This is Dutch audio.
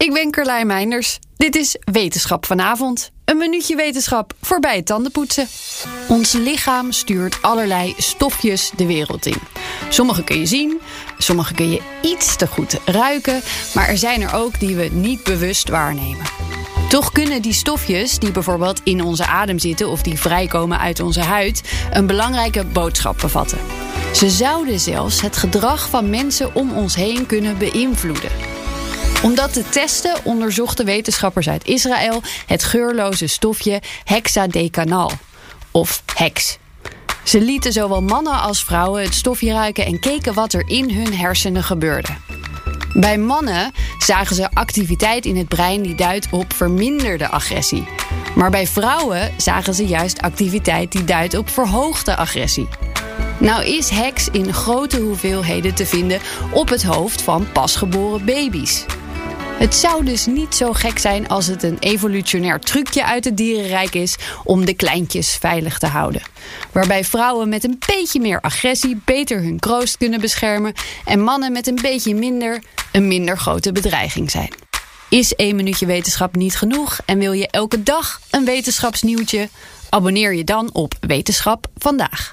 Ik ben Carlijn Meinders. Dit is Wetenschap vanavond. Een minuutje wetenschap voorbij het tandenpoetsen. Ons lichaam stuurt allerlei stofjes de wereld in. Sommige kun je zien, sommige kun je iets te goed ruiken, maar er zijn er ook die we niet bewust waarnemen. Toch kunnen die stofjes, die bijvoorbeeld in onze adem zitten of die vrijkomen uit onze huid, een belangrijke boodschap bevatten. Ze zouden zelfs het gedrag van mensen om ons heen kunnen beïnvloeden. Om dat te testen onderzochten wetenschappers uit Israël het geurloze stofje hexadecanal, of hex. Ze lieten zowel mannen als vrouwen het stofje ruiken en keken wat er in hun hersenen gebeurde. Bij mannen zagen ze activiteit in het brein die duidt op verminderde agressie. Maar bij vrouwen zagen ze juist activiteit die duidt op verhoogde agressie. Nou is hex in grote hoeveelheden te vinden op het hoofd van pasgeboren baby's. Het zou dus niet zo gek zijn als het een evolutionair trucje uit het dierenrijk is om de kleintjes veilig te houden. Waarbij vrouwen met een beetje meer agressie beter hun kroost kunnen beschermen en mannen met een beetje minder een minder grote bedreiging zijn. Is één minuutje wetenschap niet genoeg en wil je elke dag een wetenschapsnieuwtje? Abonneer je dan op Wetenschap vandaag.